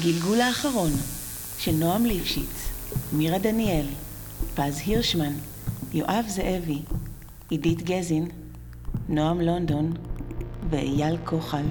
הגלגול האחרון של נועם ליפשיץ, מירה דניאל, פז הירשמן, יואב זאבי, עידית גזין, נועם לונדון ואייל כוחל.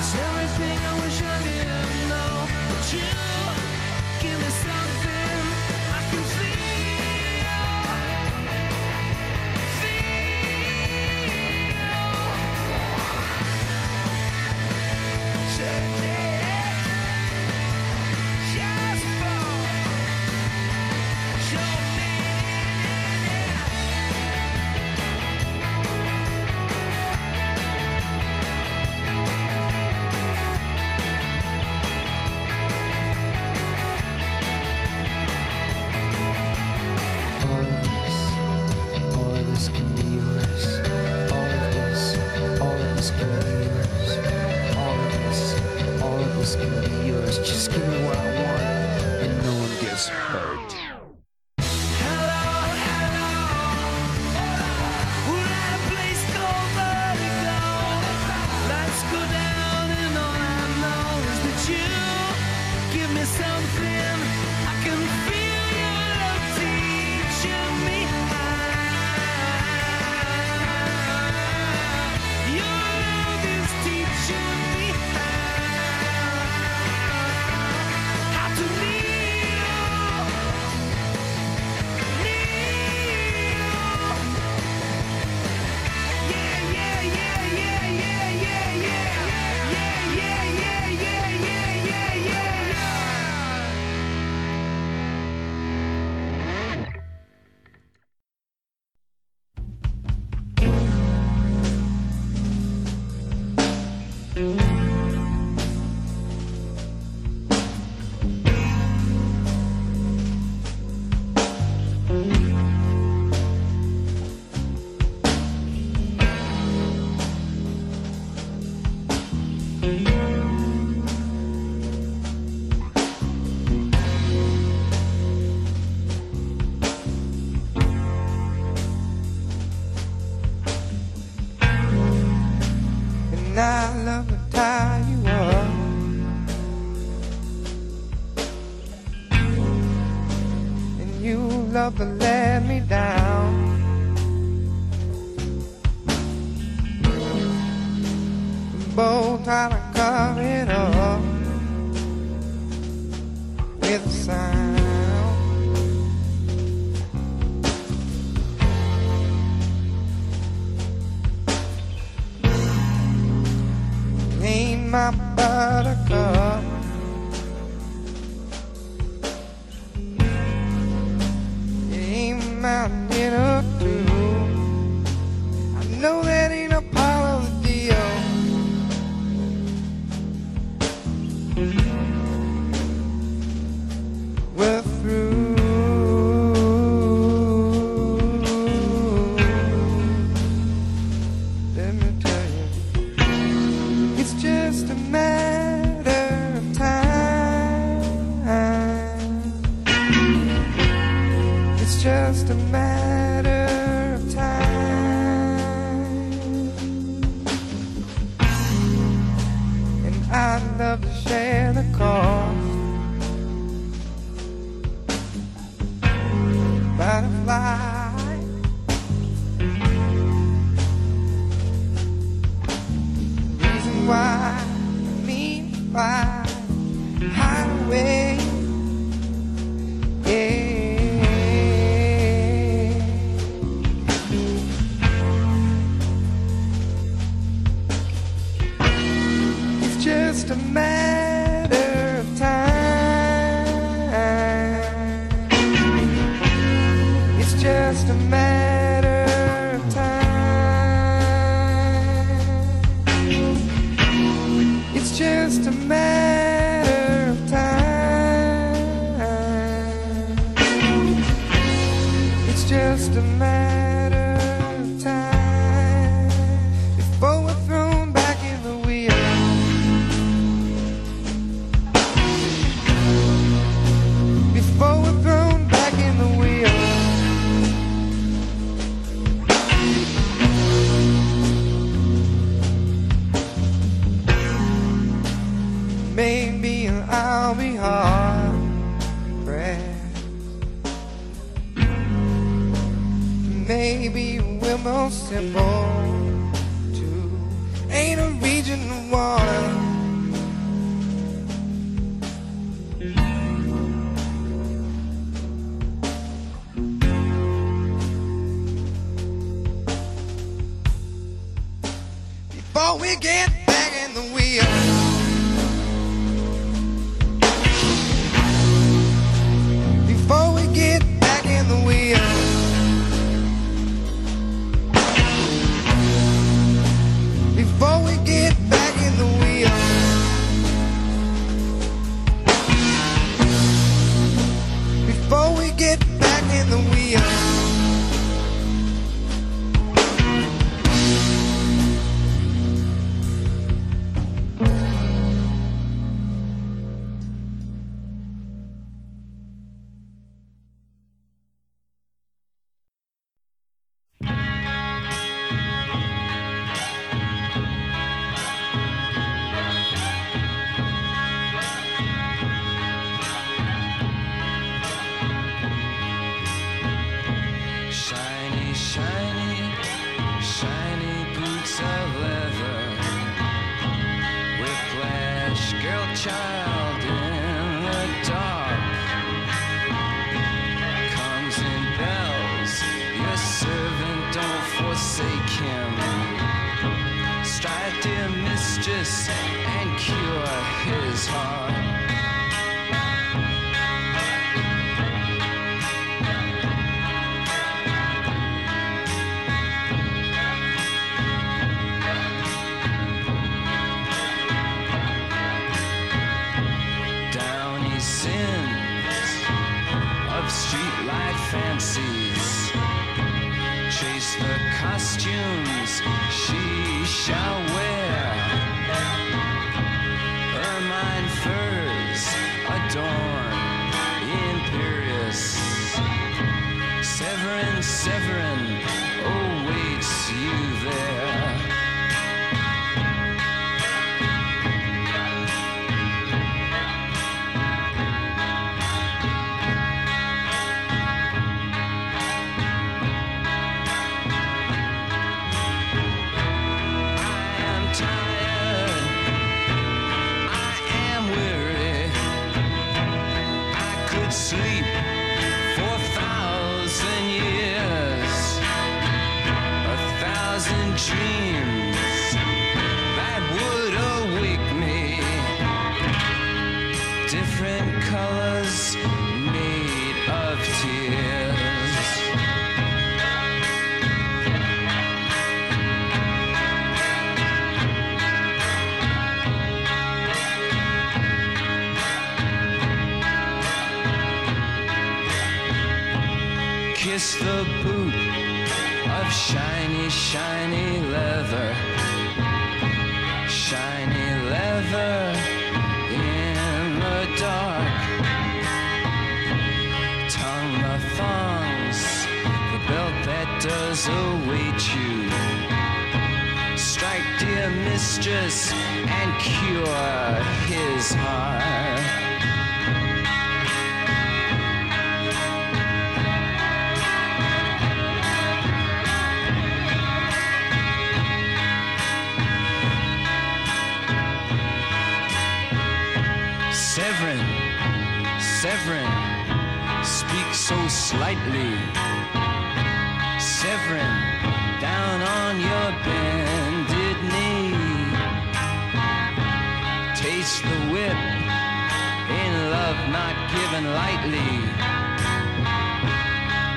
It's everything I wish I didn't know, but you. Sleep mistress, and cure his heart. Severin, Severin, speak so slightly. Severin, down on your bended Taste the whip in love not given lightly.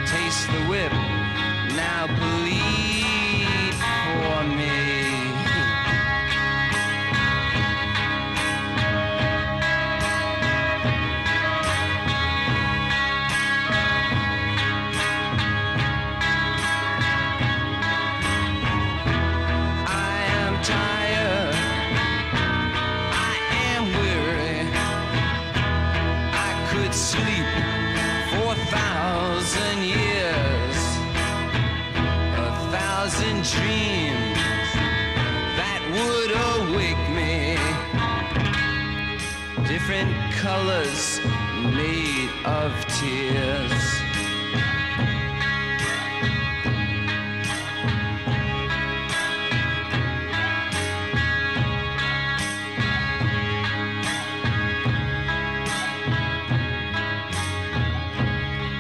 Taste the whip, colors made of tears.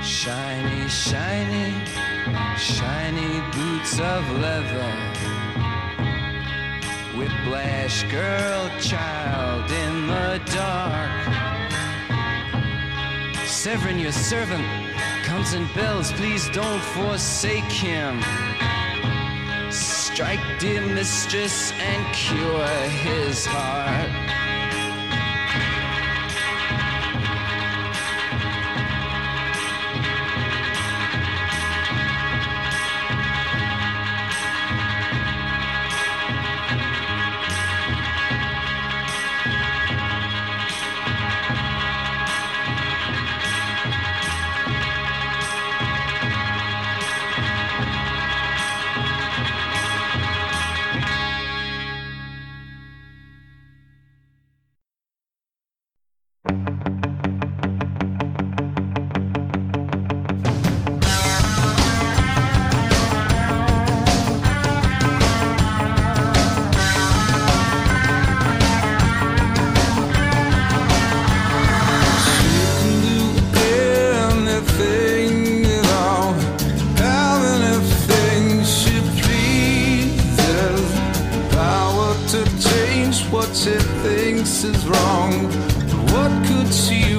Shiny, shiny, shiny boots of leather. Whiplash girl, child in the dark. Severin, your servant, comes and bells. Please don't forsake him. Strike, dear mistress, and cure his heart. Thinks is wrong. What could she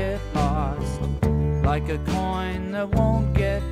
get lost. Like a coin that won't get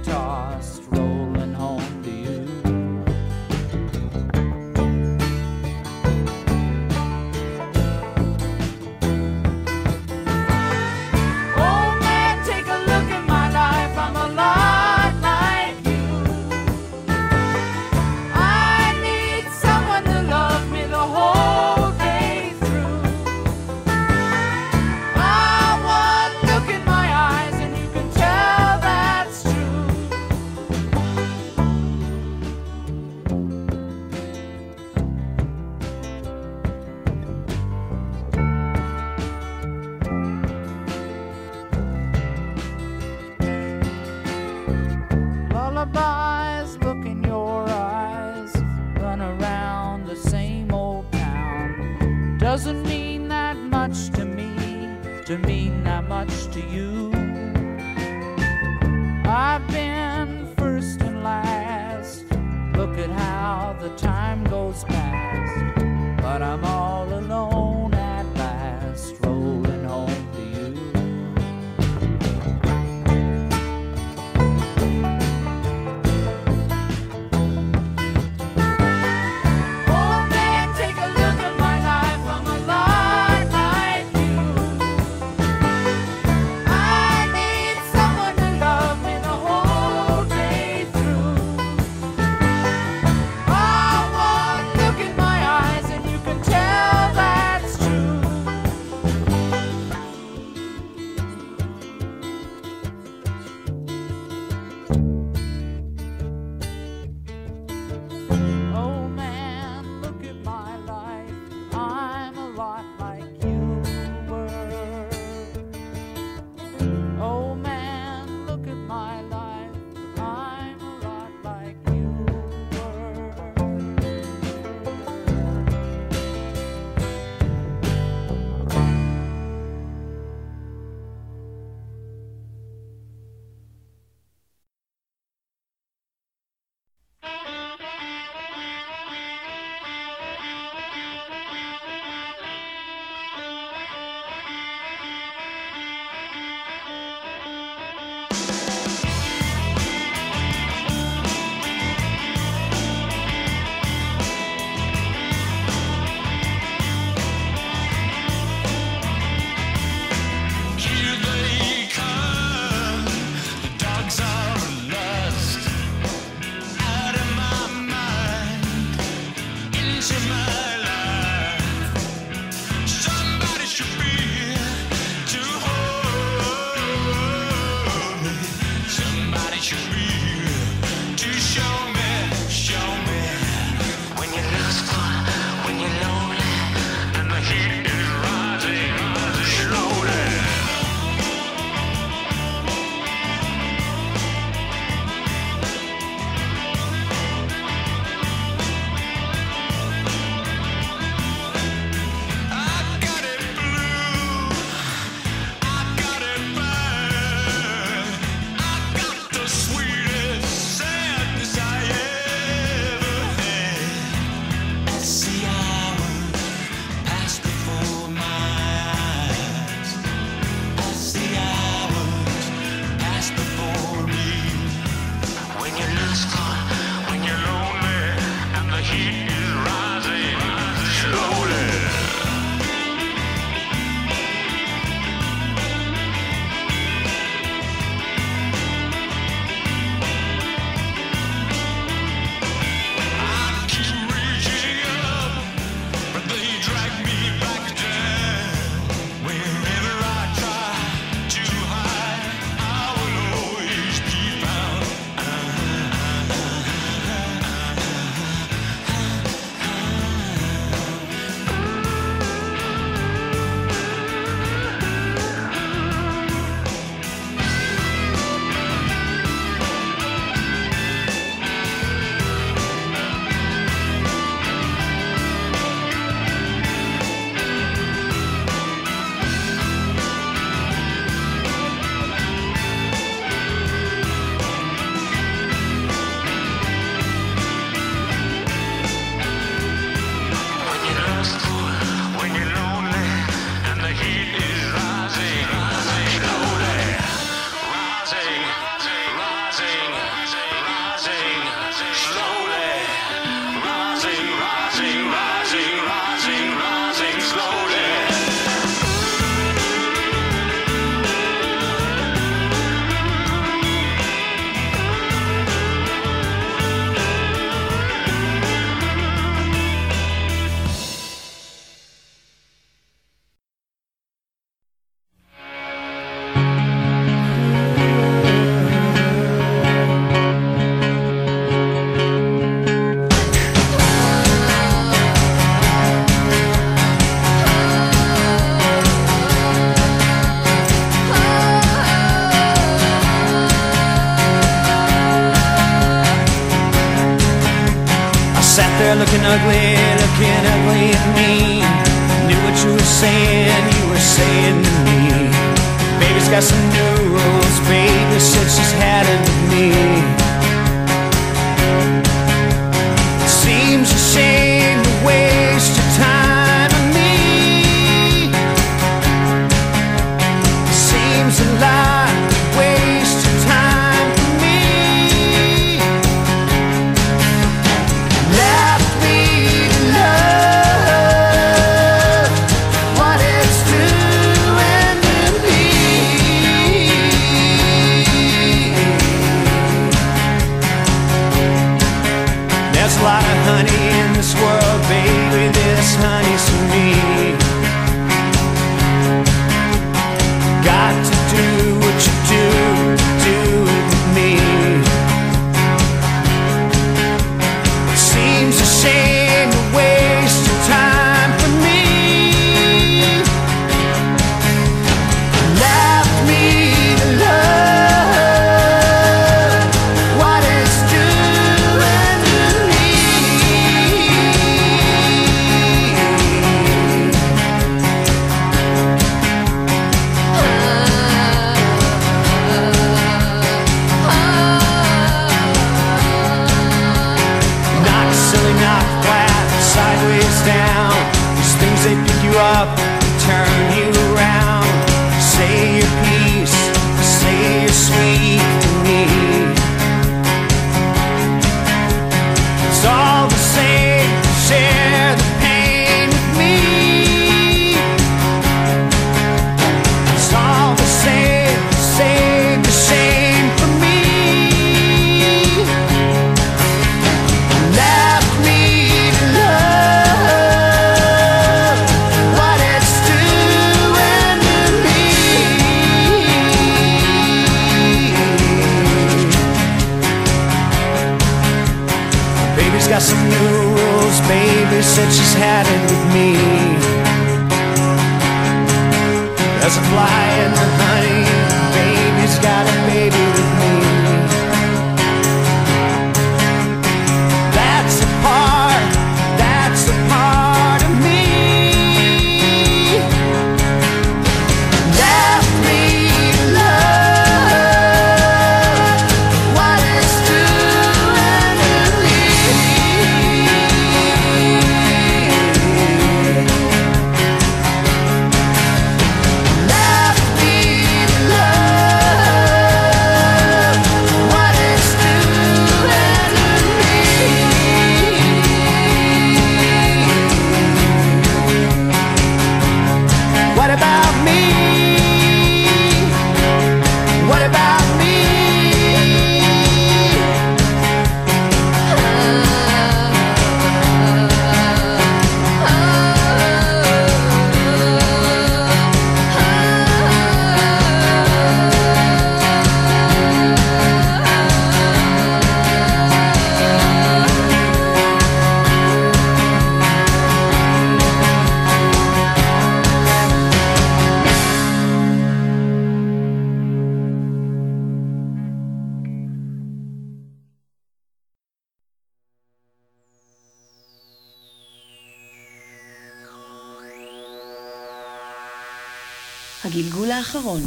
האחרון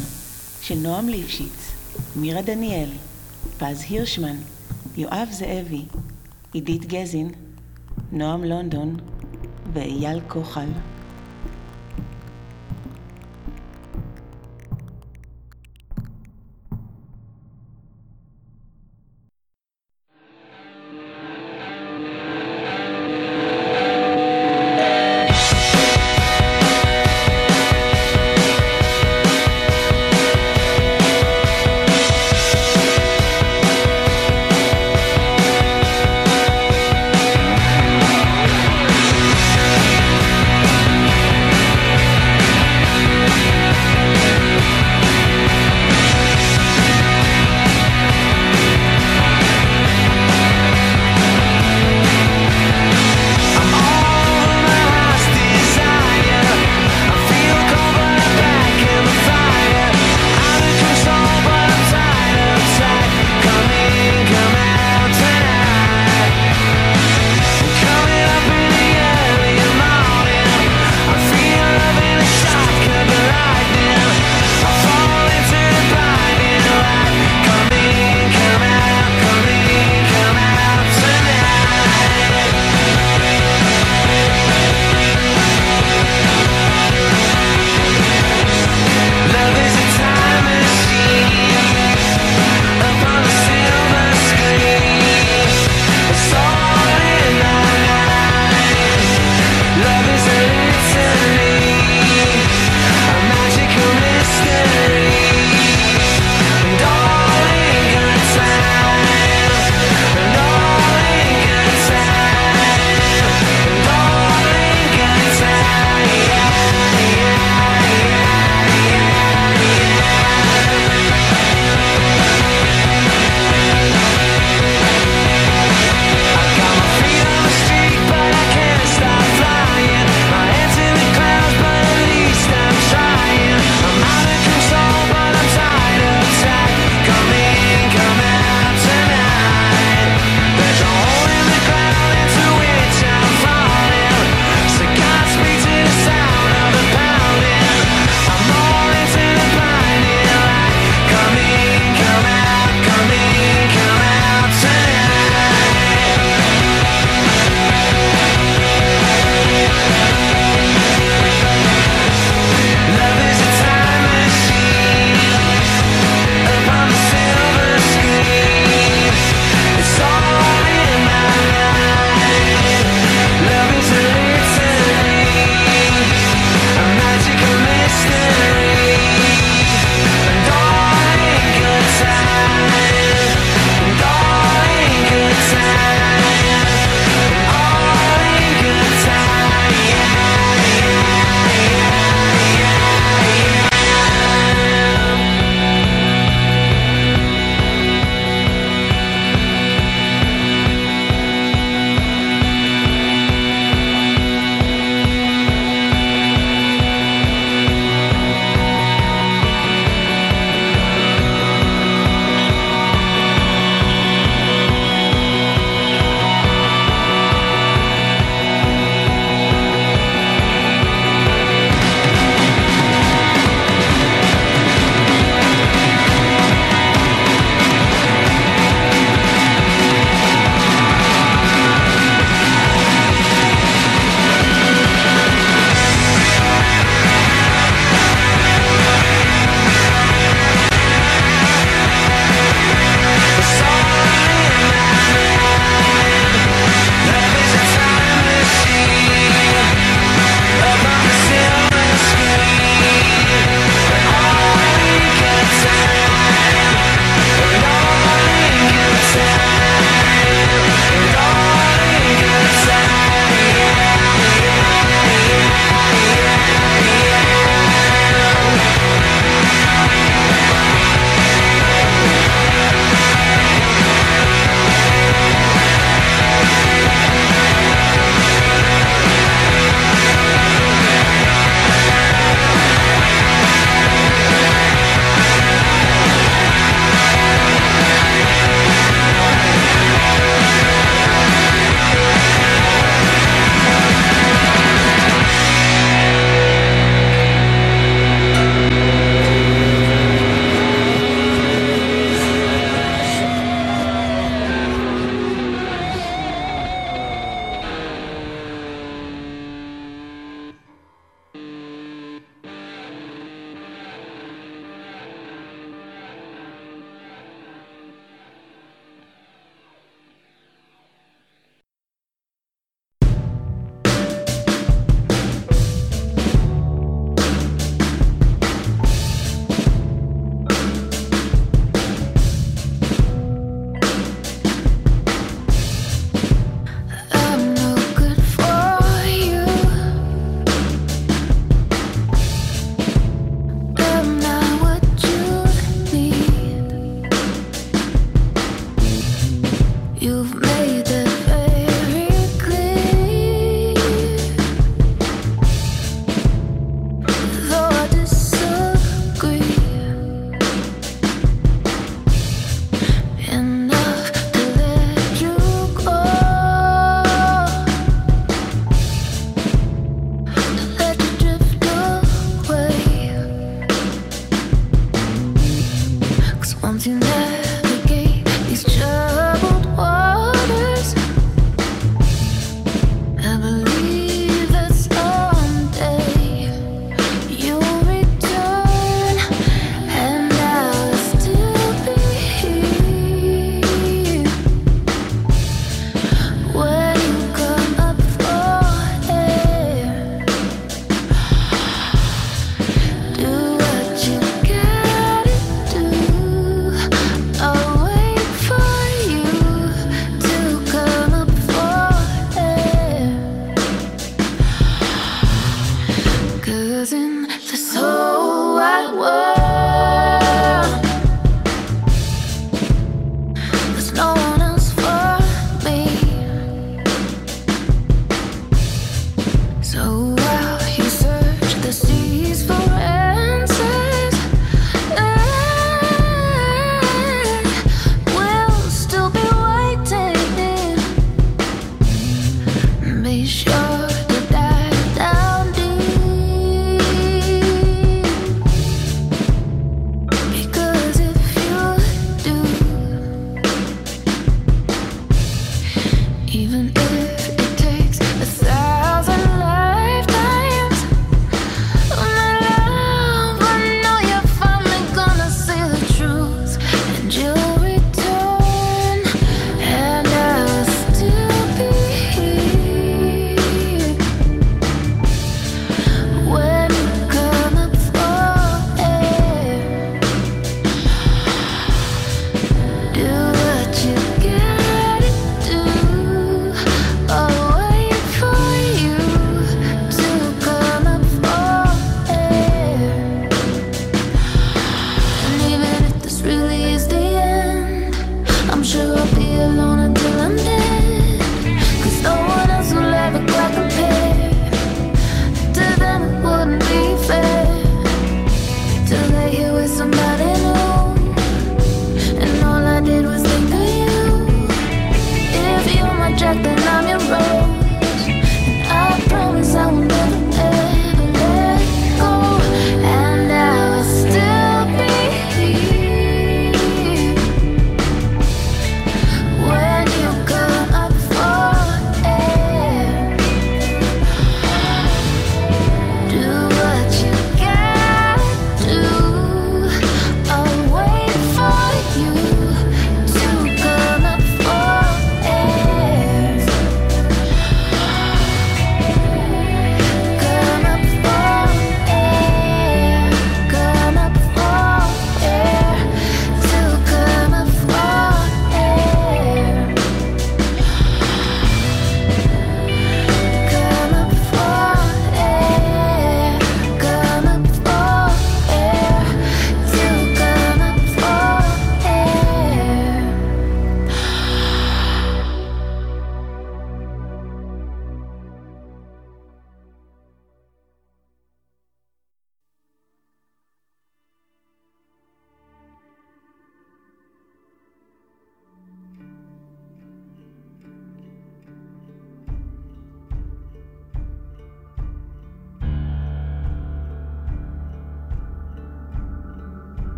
של נועם ליפשיץ, מירה דניאל, פז הירשמן, יואב זאבי, עידית גזין, נועם לונדון ואייל כוחל.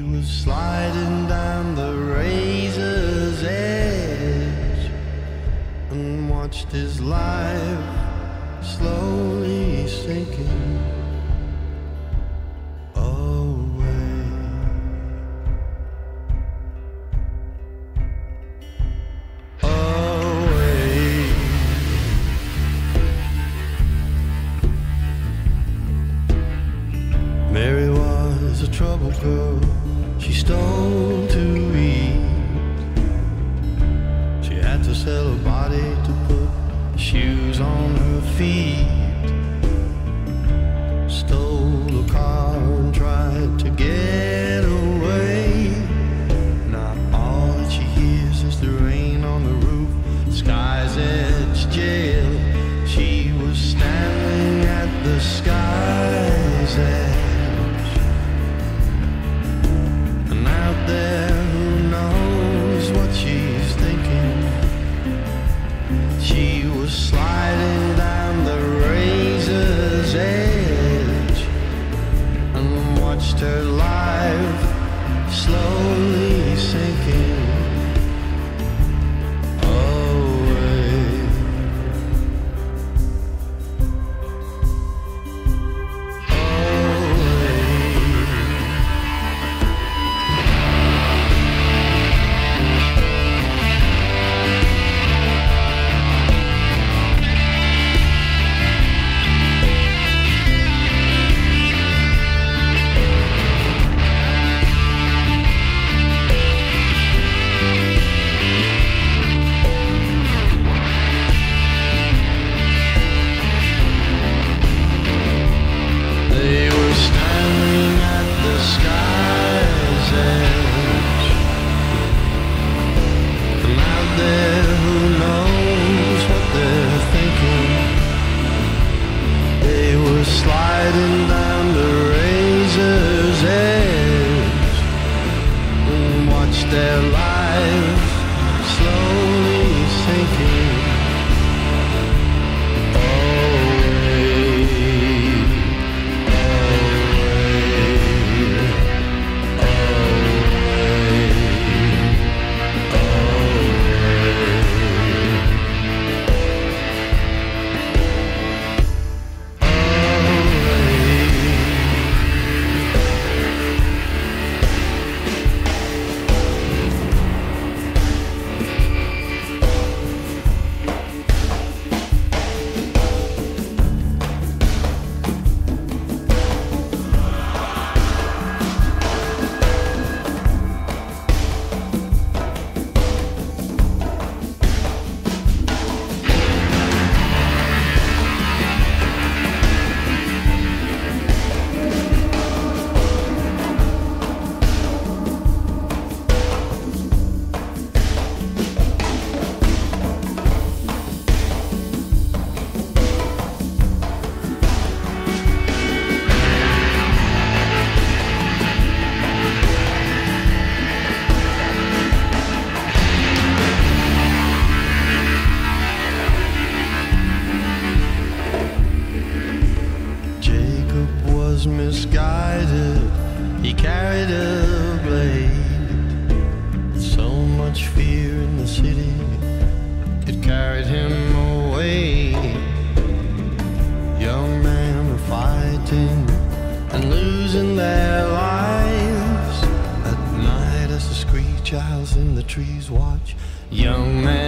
He was sliding down the razor's edge and watched his life slowly sinking. watch young man.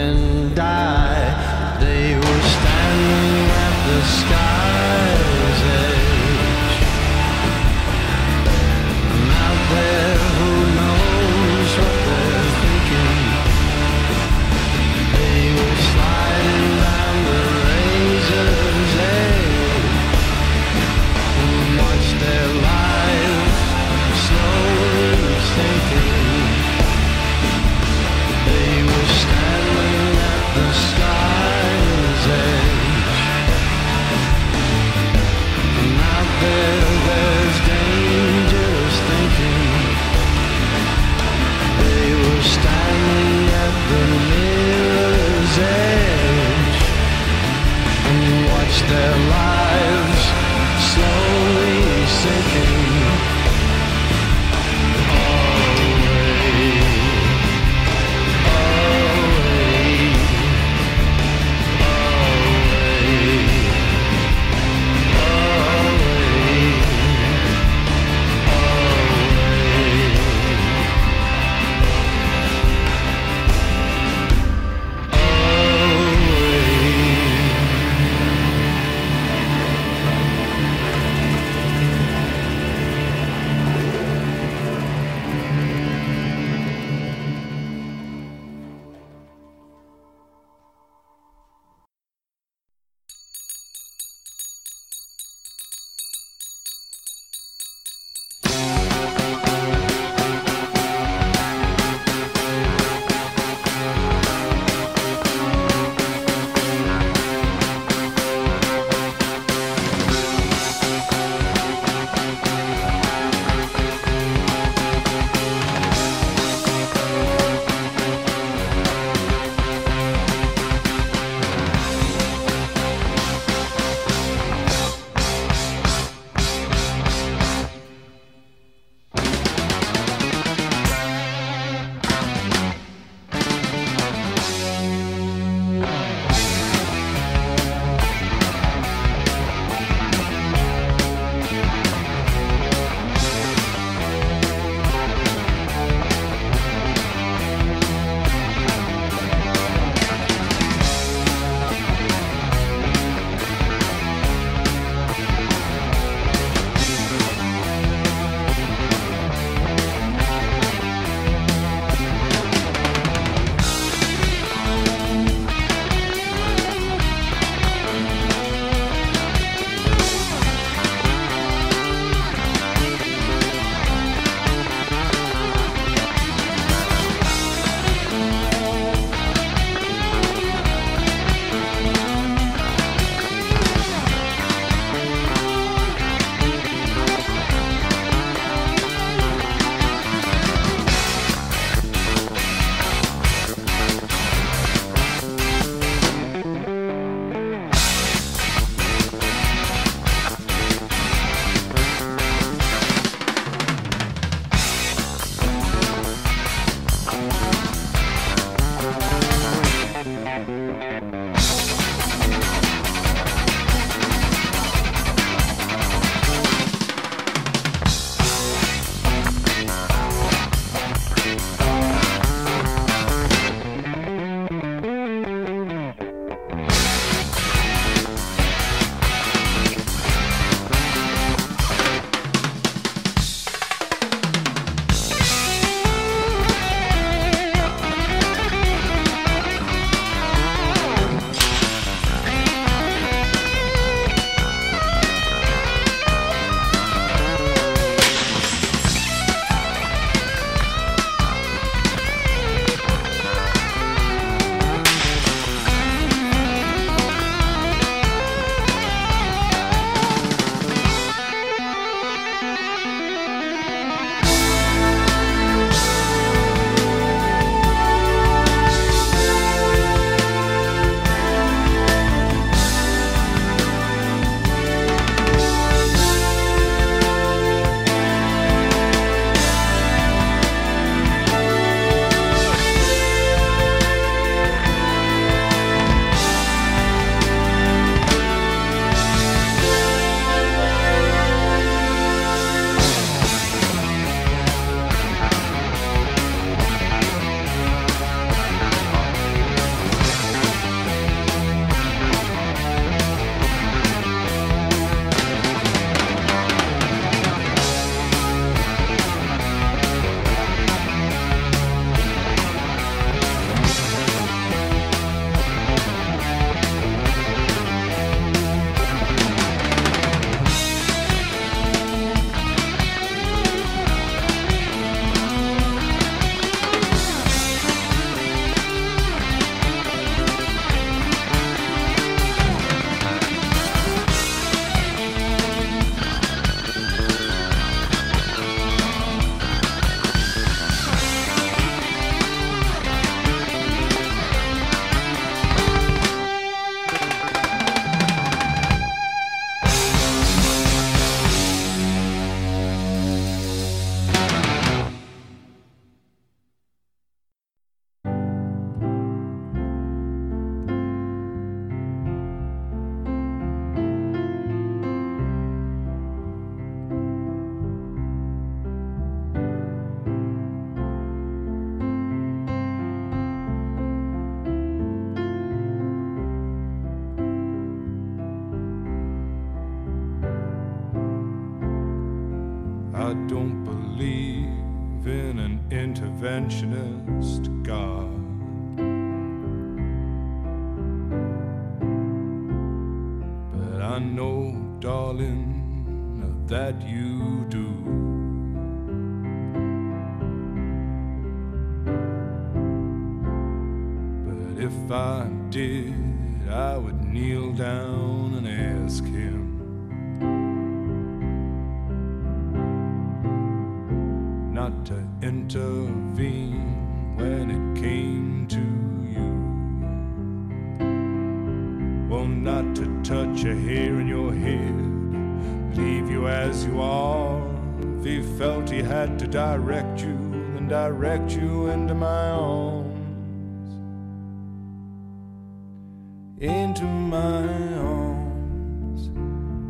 into my arms,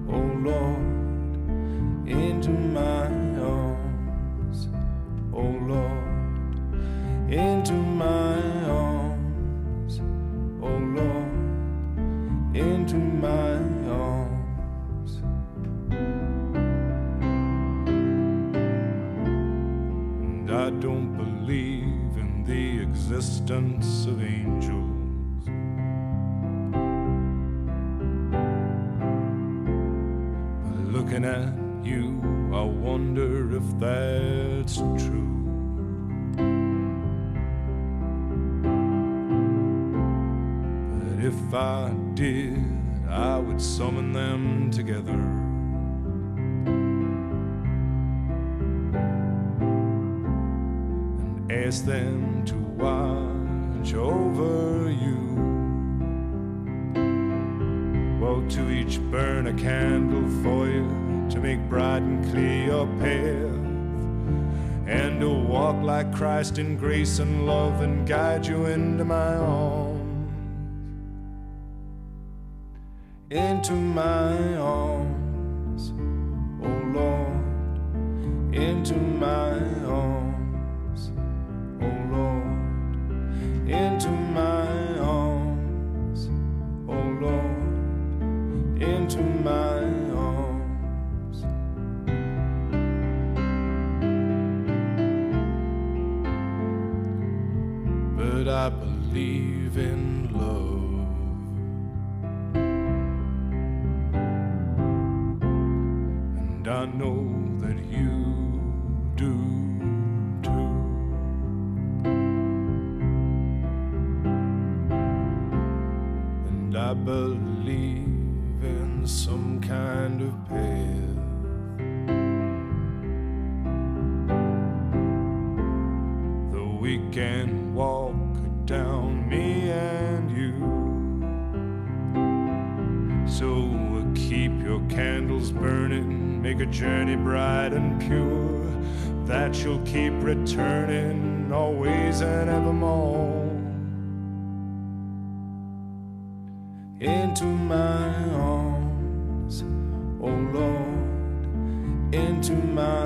oh Lord, into my arms, oh Lord, into my arms, oh Lord, into my arms. And I don't believe in the existence of angels. them together. And ask them to watch over you. Woe to each burn a candle for you, to make bright and clear your path and to walk like Christ in grace and love and guide you into my arms. into my arms. bright and pure, that you'll keep returning always and evermore. Into my arms, oh Lord, into my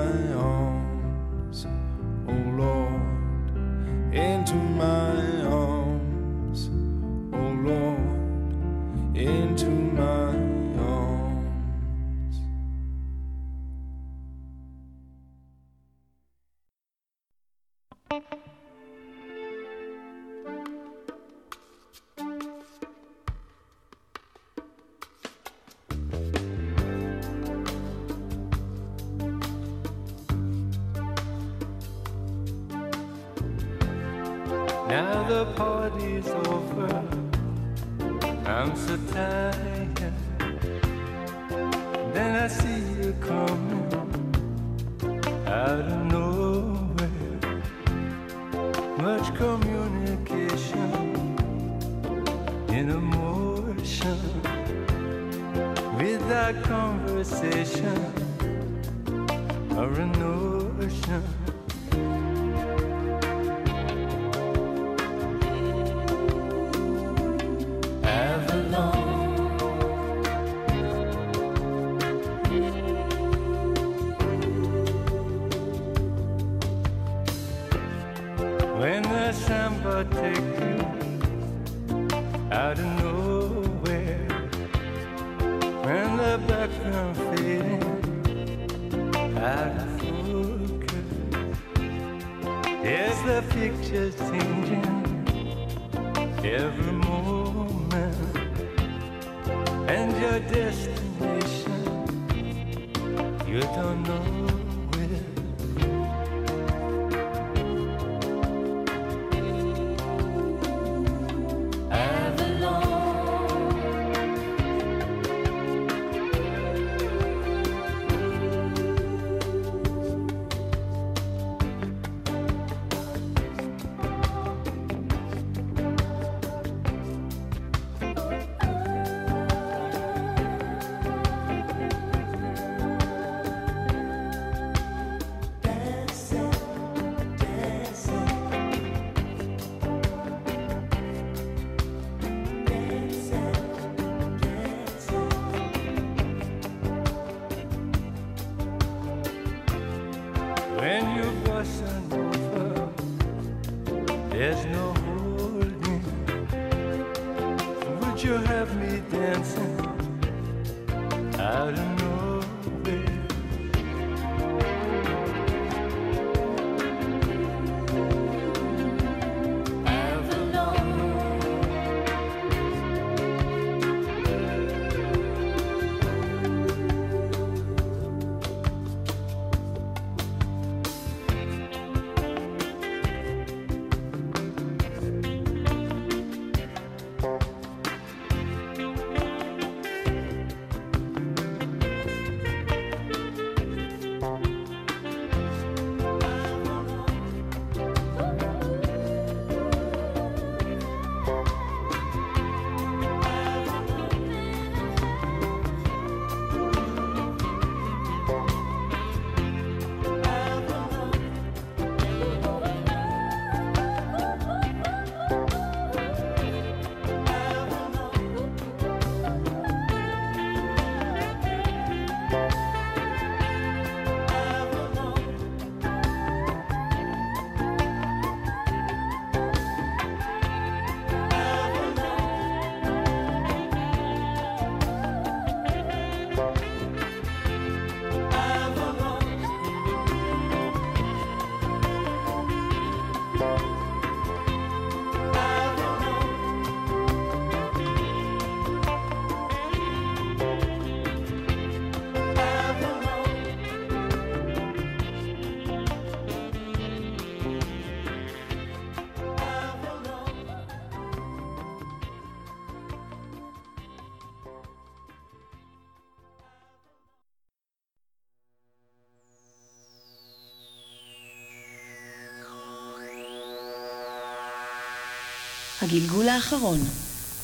הגלגול האחרון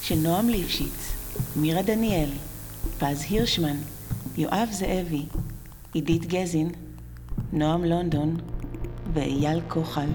של נועם ליפשיץ, מירה דניאל, פז הירשמן, יואב זאבי, עידית גזין, נועם לונדון ואייל כוחל.